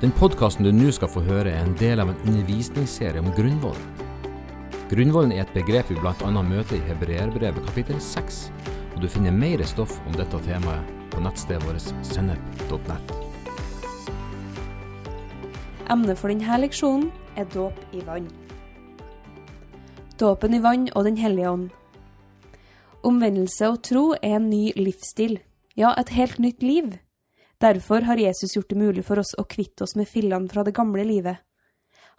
Den podkasten du nå skal få høre, er en del av en undervisningsserie om grunnvoll. Grunnvollen er et begrep vi bl.a. møter i Hebreerbrevet kapittel 6, og du finner mer stoff om dette temaet på nettstedet vårt sennep.nett. Emnet for denne leksjonen er dåp i vann. Dåpen i vann og Den hellige ånd. Omvendelse og tro er en ny livsstil, ja, et helt nytt liv. Derfor har Jesus gjort det mulig for oss å kvitte oss med fillene fra det gamle livet.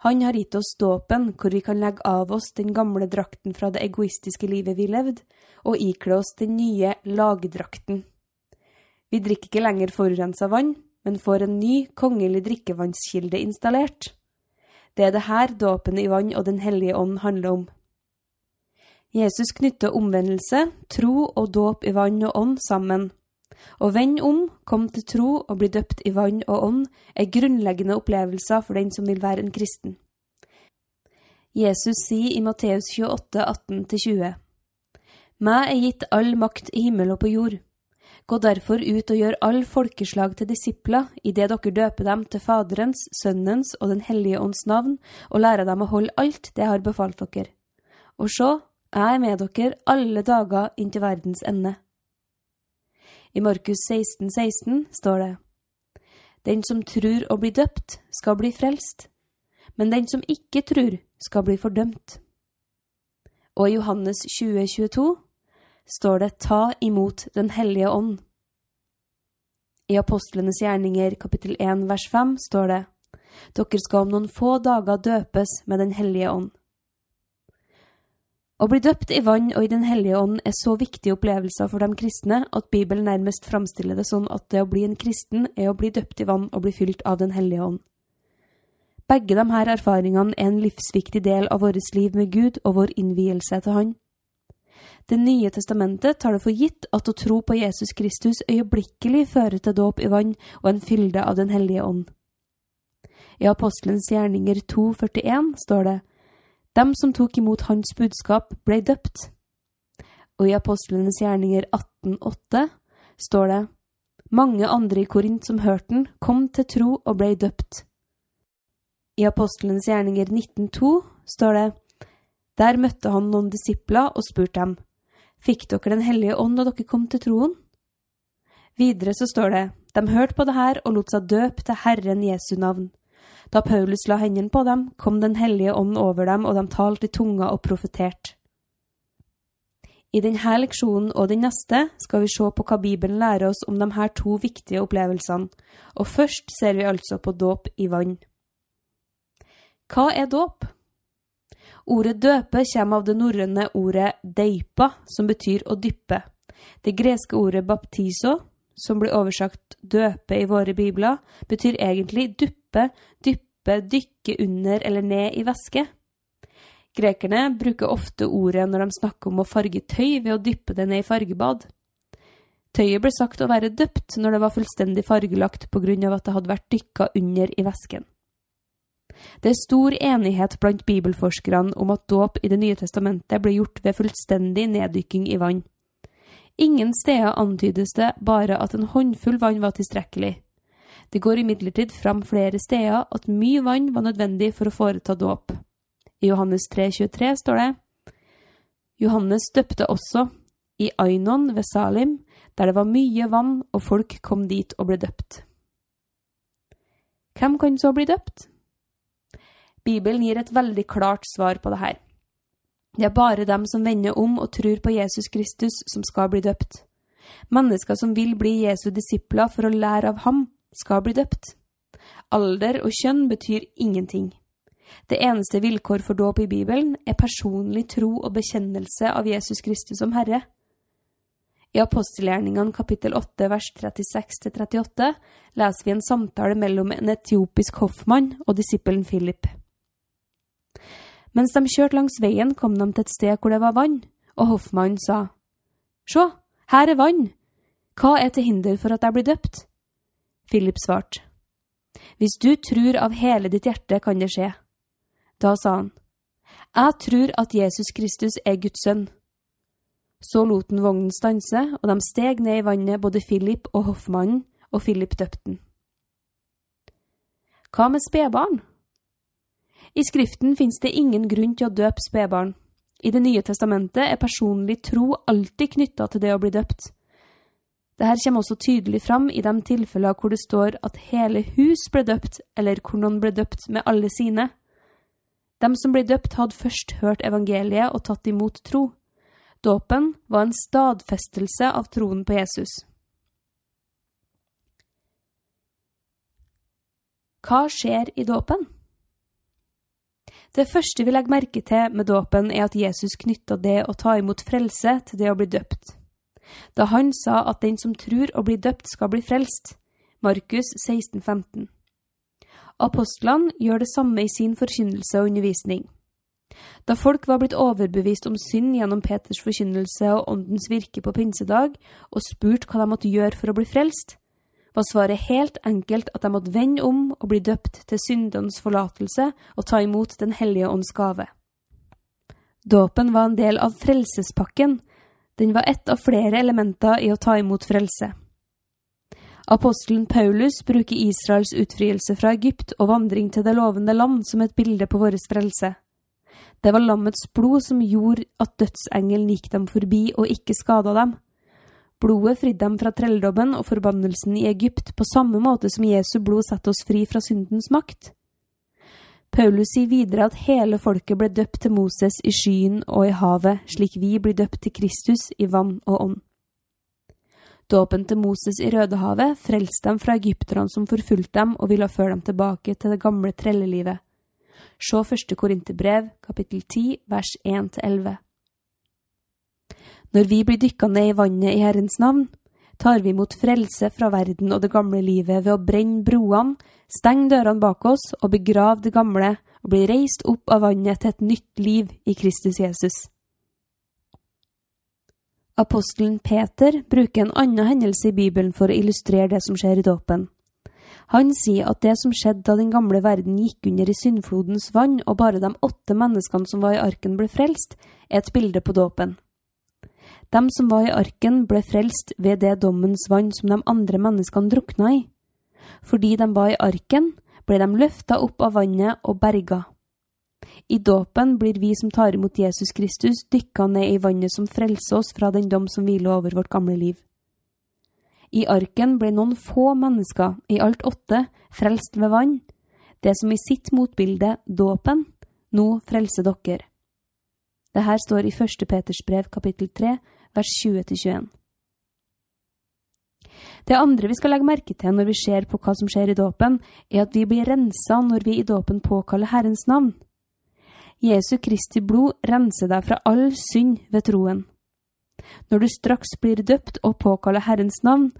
Han har gitt oss dåpen, hvor vi kan legge av oss den gamle drakten fra det egoistiske livet vi levde, og ikle oss den nye lagdrakten. Vi drikker ikke lenger forurensa vann, men får en ny kongelig drikkevannskilde installert. Det er det her dåpen i vann og Den hellige ånd handler om. Jesus knytter omvendelse, tro og dåp i vann og ånd sammen. Å vende om, komme til tro og bli døpt i vann og ånd er grunnleggende opplevelser for den som vil være en kristen. Jesus sier i Matteus 28, 18-20, Meg er gitt all makt i himmel og på jord. Gå derfor ut og gjør all folkeslag til disipler, idet dere døper dem til Faderens, Sønnens og Den hellige ånds navn, og lærer dem å holde alt det jeg har befalt dere. Og så, jeg er med dere alle dager inntil verdens ende. I Markus 16, 16 står det Den som tror å bli døpt, skal bli frelst, men den som ikke tror, skal bli fordømt. Og i Johannes 20, 22 står det Ta imot Den hellige ånd. I Apostlenes gjerninger kapittel 1 vers 5 står det Dere skal om noen få dager døpes med Den hellige ånd. Å bli døpt i vann og i Den hellige ånd er så viktige opplevelser for de kristne at Bibelen nærmest framstiller det sånn at det å bli en kristen er å bli døpt i vann og bli fylt av Den hellige ånd. Begge de her erfaringene er en livsviktig del av vårt liv med Gud og vår innvielse til Han. Det nye testamentet tar det for gitt at å tro på Jesus Kristus øyeblikkelig fører til dåp i vann og en fylde av Den hellige ånd. I Apostelens gjerninger 2,41 står det dem som tok imot hans budskap, ble døpt. Og i Apostlenes gjerninger 18,8 står det mange andre i Korint som hørte den, kom til tro og ble døpt. I Apostlenes gjerninger 19,2 står det Der møtte han noen disipler og spurte dem, Fikk dere Den hellige ånd da dere kom til troen? Videre så står det, De hørte på det her og lot seg døpe til Herren Jesu navn. Da Paulus la hendene på dem, kom Den hellige ånd over dem, og de talte i tunga og profeterte. I denne leksjonen og den neste skal vi se på hva Bibelen lærer oss om de her to viktige opplevelsene, og først ser vi altså på dåp i vann. Hva er dåp? Ordet døpe kommer av det norrøne ordet deipa, som betyr å dyppe. Det greske ordet baptiso, som blir oversagt døpe i våre bibler, betyr egentlig duppe, dyppe, dykke under eller ned i væske. Grekerne bruker ofte ordet når de snakker om å farge tøy ved å dyppe det ned i fargebad. Tøyet ble sagt å være døpt når det var fullstendig fargelagt på grunn av at det hadde vært dykka under i væsken. Det er stor enighet blant bibelforskerne om at dåp i Det nye testamentet ble gjort ved fullstendig neddykking i vann. Ingen steder antydes det bare at en håndfull vann var tilstrekkelig. Det går imidlertid fram flere steder at mye vann var nødvendig for å foreta dåp. I Johannes 3,23 står det Johannes døpte også i Ainon ved Salim, der det var mye vann og folk kom dit og ble døpt. Hvem kan så bli døpt? Bibelen gir et veldig klart svar på det her. Det er bare dem som vender om og tror på Jesus Kristus, som skal bli døpt. Mennesker som vil bli Jesu disipler for å lære av ham, skal bli døpt. Alder og kjønn betyr ingenting. Det eneste vilkår for dåp i Bibelen er personlig tro og bekjennelse av Jesus Kristus som Herre. I apostelgjerningene kapittel 8 vers 36-38 leser vi en samtale mellom en etiopisk hoffmann og disippelen Philip. Mens de kjørte langs veien, kom de til et sted hvor det var vann, og hoffmannen sa, Sjå, her er vann, hva er til hinder for at jeg blir døpt? Philip svarte, Hvis du tror av hele ditt hjerte, kan det skje. Da sa han, Jeg tror at Jesus Kristus er Guds sønn. Så lot han vognen stanse, og de steg ned i vannet, både Philip og hoffmannen, og Philip døpte den. Hva med spedbarn? I Skriften finnes det ingen grunn til å døpe spedbarn. I Det nye testamentet er personlig tro alltid knytta til det å bli døpt. Dette kommer også tydelig fram i de tilfeller hvor det står at hele hus ble døpt, eller hvor noen ble døpt med alle sine. De som ble døpt, hadde først hørt evangeliet og tatt imot tro. Dåpen var en stadfestelse av troen på Jesus. Hva skjer i dåpen? Det første vi legger merke til med dåpen, er at Jesus knytta det å ta imot frelse til det å bli døpt. Da han sa at den som tror og blir døpt, skal bli frelst. Markus 16, 15. Apostlene gjør det samme i sin forkynnelse og undervisning. Da folk var blitt overbevist om synd gjennom Peters forkynnelse og Åndens virke på pinsedag, og spurt hva de måtte gjøre for å bli frelst, var svaret helt enkelt at de måtte vende om og bli døpt til syndenes forlatelse og ta imot Den hellige ånds gave. Dåpen var en del av frelsespakken. Den var ett av flere elementer i å ta imot frelse. Apostelen Paulus bruker Israels utfrielse fra Egypt og vandring til det lovende land som et bilde på vår frelse. Det var lammets blod som gjorde at dødsengelen gikk dem forbi og ikke skada dem. Blodet fridde dem fra trelldommen og forbannelsen i Egypt på samme måte som Jesu blod satte oss fri fra syndens makt. Paulus sier videre at hele folket ble døpt til Moses i skyen og i havet, slik vi blir døpt til Kristus i vann og ånd. Dåpen til Moses i Rødehavet frelste dem fra egypterne som forfulgte dem og ville føre dem tilbake til det gamle trellelivet. Se første Korinterbrev, kapittel 10, vers 1-11. Når vi blir dykka ned i vannet i Herrens navn, tar vi imot frelse fra verden og det gamle livet ved å brenne broene, stenge dørene bak oss og begrave det gamle og bli reist opp av vannet til et nytt liv i Kristus Jesus. Apostelen Peter bruker en annen hendelse i Bibelen for å illustrere det som skjer i dåpen. Han sier at det som skjedde da den gamle verden gikk under i syndflodens vann og bare de åtte menneskene som var i arken ble frelst, er et bilde på dåpen. De som var i arken, ble frelst ved det dommens vann som de andre menneskene drukna i. Fordi de var i arken, ble de løfta opp av vannet og berga. I dåpen blir vi som tar imot Jesus Kristus, dykka ned i vannet som frelser oss fra den dom som hviler over vårt gamle liv. I arken ble noen få mennesker, i alt åtte, frelst ved vann, det som i sitt motbilde, dåpen, nå frelser dere. Det her står i 1. Peters brev kapittel 3, vers 20-21. Det andre vi skal legge merke til når vi ser på hva som skjer i dåpen, er at vi blir rensa når vi i dåpen påkaller Herrens navn. Jesu Kristi blod renser deg fra all synd ved troen. Når du straks blir døpt og påkaller Herrens navn,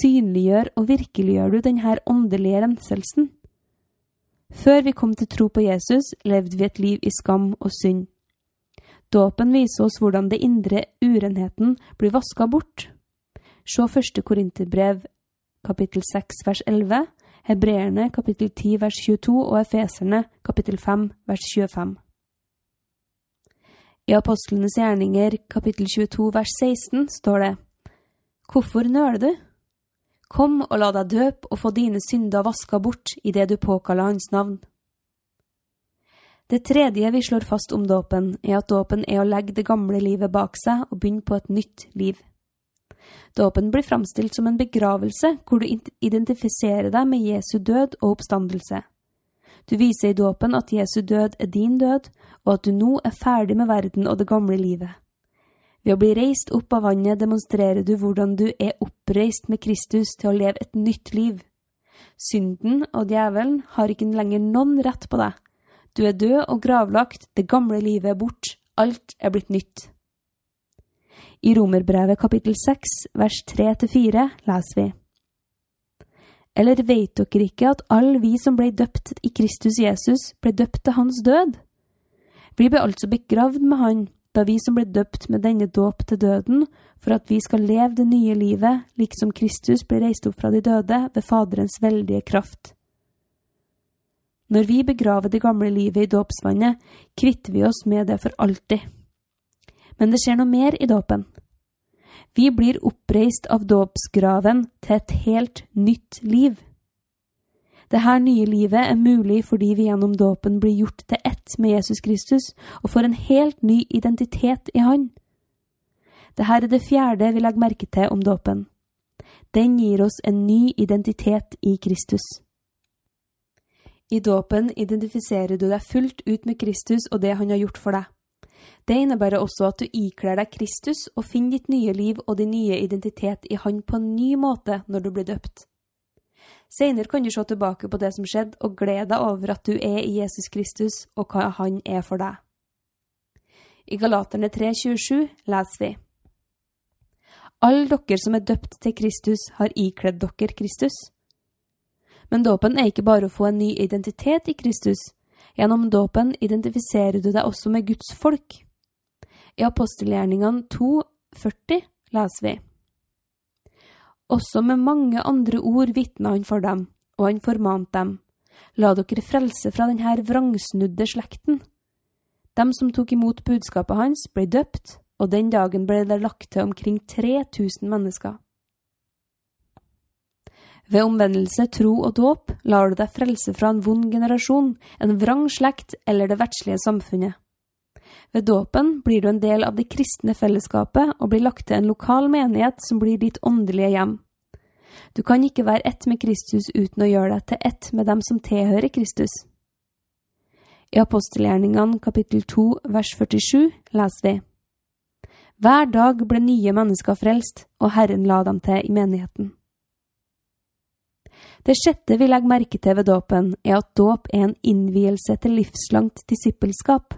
synliggjør og virkeliggjør du denne åndelige renselsen. Før vi kom til tro på Jesus, levde vi et liv i skam og synd. Dåpen viser oss hvordan det indre urenheten blir vaska bort. Se første Korinterbrev kapittel 6 vers 11, Hebreerne kapittel 10 vers 22 og Efeserne kapittel 5 vers 25. I Apostlenes gjerninger kapittel 22 vers 16 står det Hvorfor nøler du? Kom og la deg døpe og få dine synder vaska bort idet du påkaller hans navn. Det tredje vi slår fast om dåpen, er at dåpen er å legge det gamle livet bak seg og begynne på et nytt liv. Dåpen blir framstilt som en begravelse hvor du identifiserer deg med Jesu død og oppstandelse. Du viser i dåpen at Jesu død er din død, og at du nå er ferdig med verden og det gamle livet. Ved å bli reist opp av vannet demonstrerer du hvordan du er oppreist med Kristus til å leve et nytt liv. Synden og djevelen har ikke lenger noen rett på deg, du er død og gravlagt, det gamle livet er bort, alt er blitt nytt. I Romerbrevet kapittel 6 vers 3-4 leser vi Eller veit dere ikke at alle vi som ble døpt i Kristus Jesus, ble døpt til hans død? Vi ble altså begravd med han, da vi som ble døpt med denne dåp til døden, for at vi skal leve det nye livet, liksom Kristus ble reist opp fra de døde ved Faderens veldige kraft. Når vi begraver det gamle livet i dåpsvannet, kvitter vi oss med det for alltid. Men det skjer noe mer i dåpen. Vi blir oppreist av dåpsgraven til et helt nytt liv. Dette nye livet er mulig fordi vi gjennom dåpen blir gjort til ett med Jesus Kristus og får en helt ny identitet i Han. Dette er det fjerde vi legger merke til om dåpen. Den gir oss en ny identitet i Kristus. I dåpen identifiserer du deg fullt ut med Kristus og det han har gjort for deg. Det innebærer også at du ikler deg Kristus og finner ditt nye liv og din nye identitet i Han på en ny måte når du blir døpt. Senere kan du se tilbake på det som skjedde, og glede deg over at du er i Jesus Kristus og hva Han er for deg. I Galaterne 3,27 leser vi Alle dere som er døpt til Kristus, har ikledd dere Kristus. Men dåpen er ikke bare å få en ny identitet i Kristus. Gjennom dåpen identifiserer du deg også med Guds folk. I apostelgjerningene 2,40 leser vi også med mange andre ord vitna han for dem, og han formante dem. La dere frelse fra denne vrangsnudde slekten. Dem som tok imot budskapet hans, ble døpt, og den dagen ble det lagt til omkring 3000 mennesker. Ved omvendelse, tro og dåp lar du deg frelse fra en vond generasjon, en vrang slekt eller det verdslige samfunnet. Ved dåpen blir du en del av det kristne fellesskapet og blir lagt til en lokal menighet som blir ditt åndelige hjem. Du kan ikke være ett med Kristus uten å gjøre deg til ett med dem som tilhører Kristus. I apostelgjerningene kapittel 2 vers 47 leser vi Hver dag ble nye mennesker frelst, og Herren la dem til i menigheten. Det sjette vi legger merke til ved dåpen, er at dåp er en innvielse til livslangt disippelskap.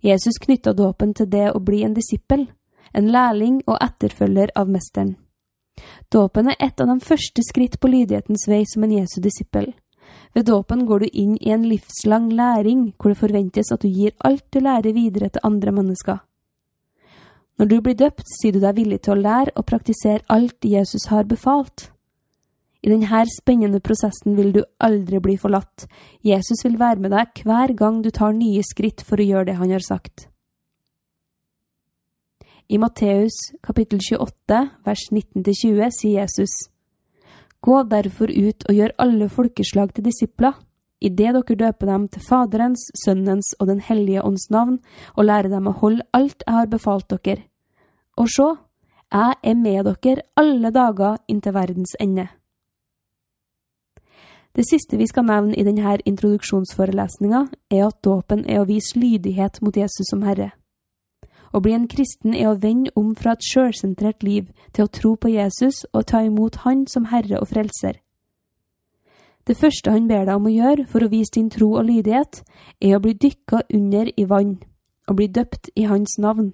Jesus knytta dåpen til det å bli en disippel, en lærling og etterfølger av mesteren. Dåpen er et av de første skritt på lydighetens vei som en Jesu disippel. Ved dåpen går du inn i en livslang læring hvor det forventes at du gir alt du lærer videre til andre mennesker. Når du blir døpt, sier du deg villig til å lære og praktisere alt Jesus har befalt. I denne spennende prosessen vil du aldri bli forlatt. Jesus vil være med deg hver gang du tar nye skritt for å gjøre det han har sagt. I Matteus kapittel 28 vers 19-20 sier Jesus, Gå derfor ut og gjør alle folkeslag til disipler, idet dere døper dem til Faderens, Sønnens og Den hellige ånds navn, og lærer dem å holde alt jeg har befalt dere. Og se, jeg er med dere alle dager inntil verdens ende. Det siste vi skal nevne i denne introduksjonsforelesninga, er at dåpen er å vise lydighet mot Jesus som Herre. Å bli en kristen er å vende om fra et sjølsentrert liv til å tro på Jesus og ta imot Han som Herre og Frelser. Det første han ber deg om å gjøre for å vise din tro og lydighet, er å bli dykka under i vann og bli døpt i Hans navn.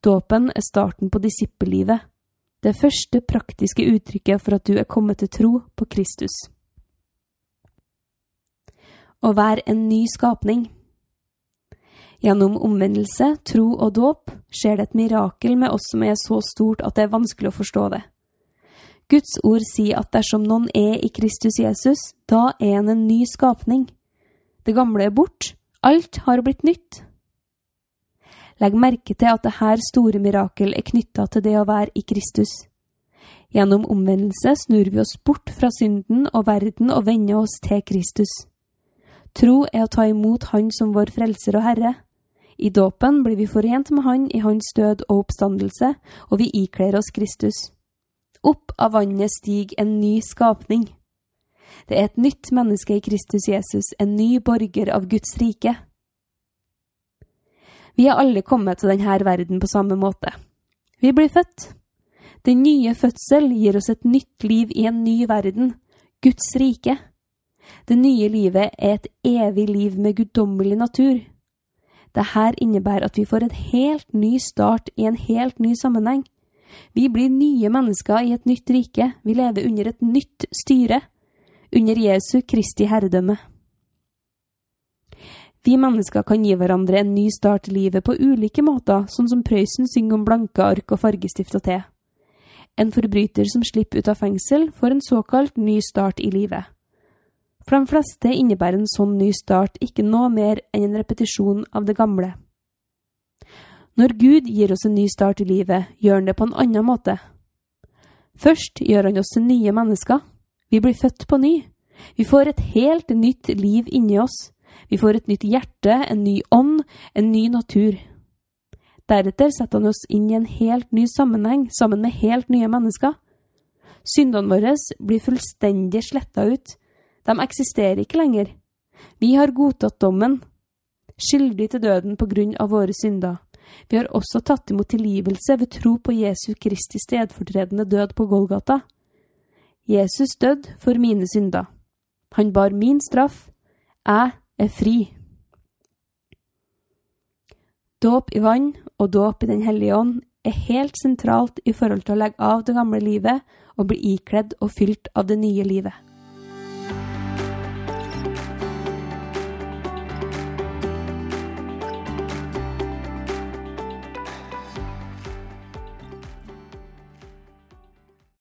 Dåpen er starten på disippellivet, det første praktiske uttrykket for at du er kommet til tro på Kristus å være en ny skapning. Gjennom omvendelse, tro og dåp skjer det et mirakel med oss som er så stort at det er vanskelig å forstå det. Guds ord sier at dersom noen er i Kristus Jesus, da er han en ny skapning. Det gamle er bort, alt har blitt nytt. Legg merke til at dette store mirakel er knytta til det å være i Kristus. Gjennom omvendelse snur vi oss bort fra synden og verden og vender oss til Kristus. Tro er å ta imot Han som vår frelser og Herre. I dåpen blir vi forent med Han i Hans død og oppstandelse, og vi ikler oss Kristus. Opp av vannet stiger en ny skapning. Det er et nytt menneske i Kristus Jesus, en ny borger av Guds rike. Vi er alle kommet til denne verden på samme måte. Vi blir født. Den nye fødsel gir oss et nytt liv i en ny verden, Guds rike. Det nye livet er et evig liv med guddommelig natur. Dette innebærer at vi får en helt ny start i en helt ny sammenheng. Vi blir nye mennesker i et nytt rike, vi lever under et nytt styre, under Jesu Kristi herredømme. Vi mennesker kan gi hverandre en ny start i livet på ulike måter, sånn som Prøysen synger om blanke ark og fargestift og te. En forbryter som slipper ut av fengsel, får en såkalt ny start i livet. For de fleste innebærer en sånn ny start ikke noe mer enn en repetisjon av det gamle. Når Gud gir oss en ny start i livet, gjør han det på en annen måte. Først gjør han oss til nye mennesker. Vi blir født på ny. Vi får et helt nytt liv inni oss. Vi får et nytt hjerte, en ny ånd, en ny natur. Deretter setter han oss inn i en helt ny sammenheng sammen med helt nye mennesker. Syndene våre blir fullstendig sletta ut. De eksisterer ikke lenger. Vi har godtatt dommen, skyldig til døden på grunn av våre synder. Vi har også tatt imot tilgivelse ved tro på Jesu Kristi stedfortredende død på Golgata. Jesus døde for mine synder. Han bar min straff. Jeg er fri. Dåp i vann og dåp i Den hellige ånd er helt sentralt i forhold til å legge av det gamle livet og bli ikledd og fylt av det nye livet.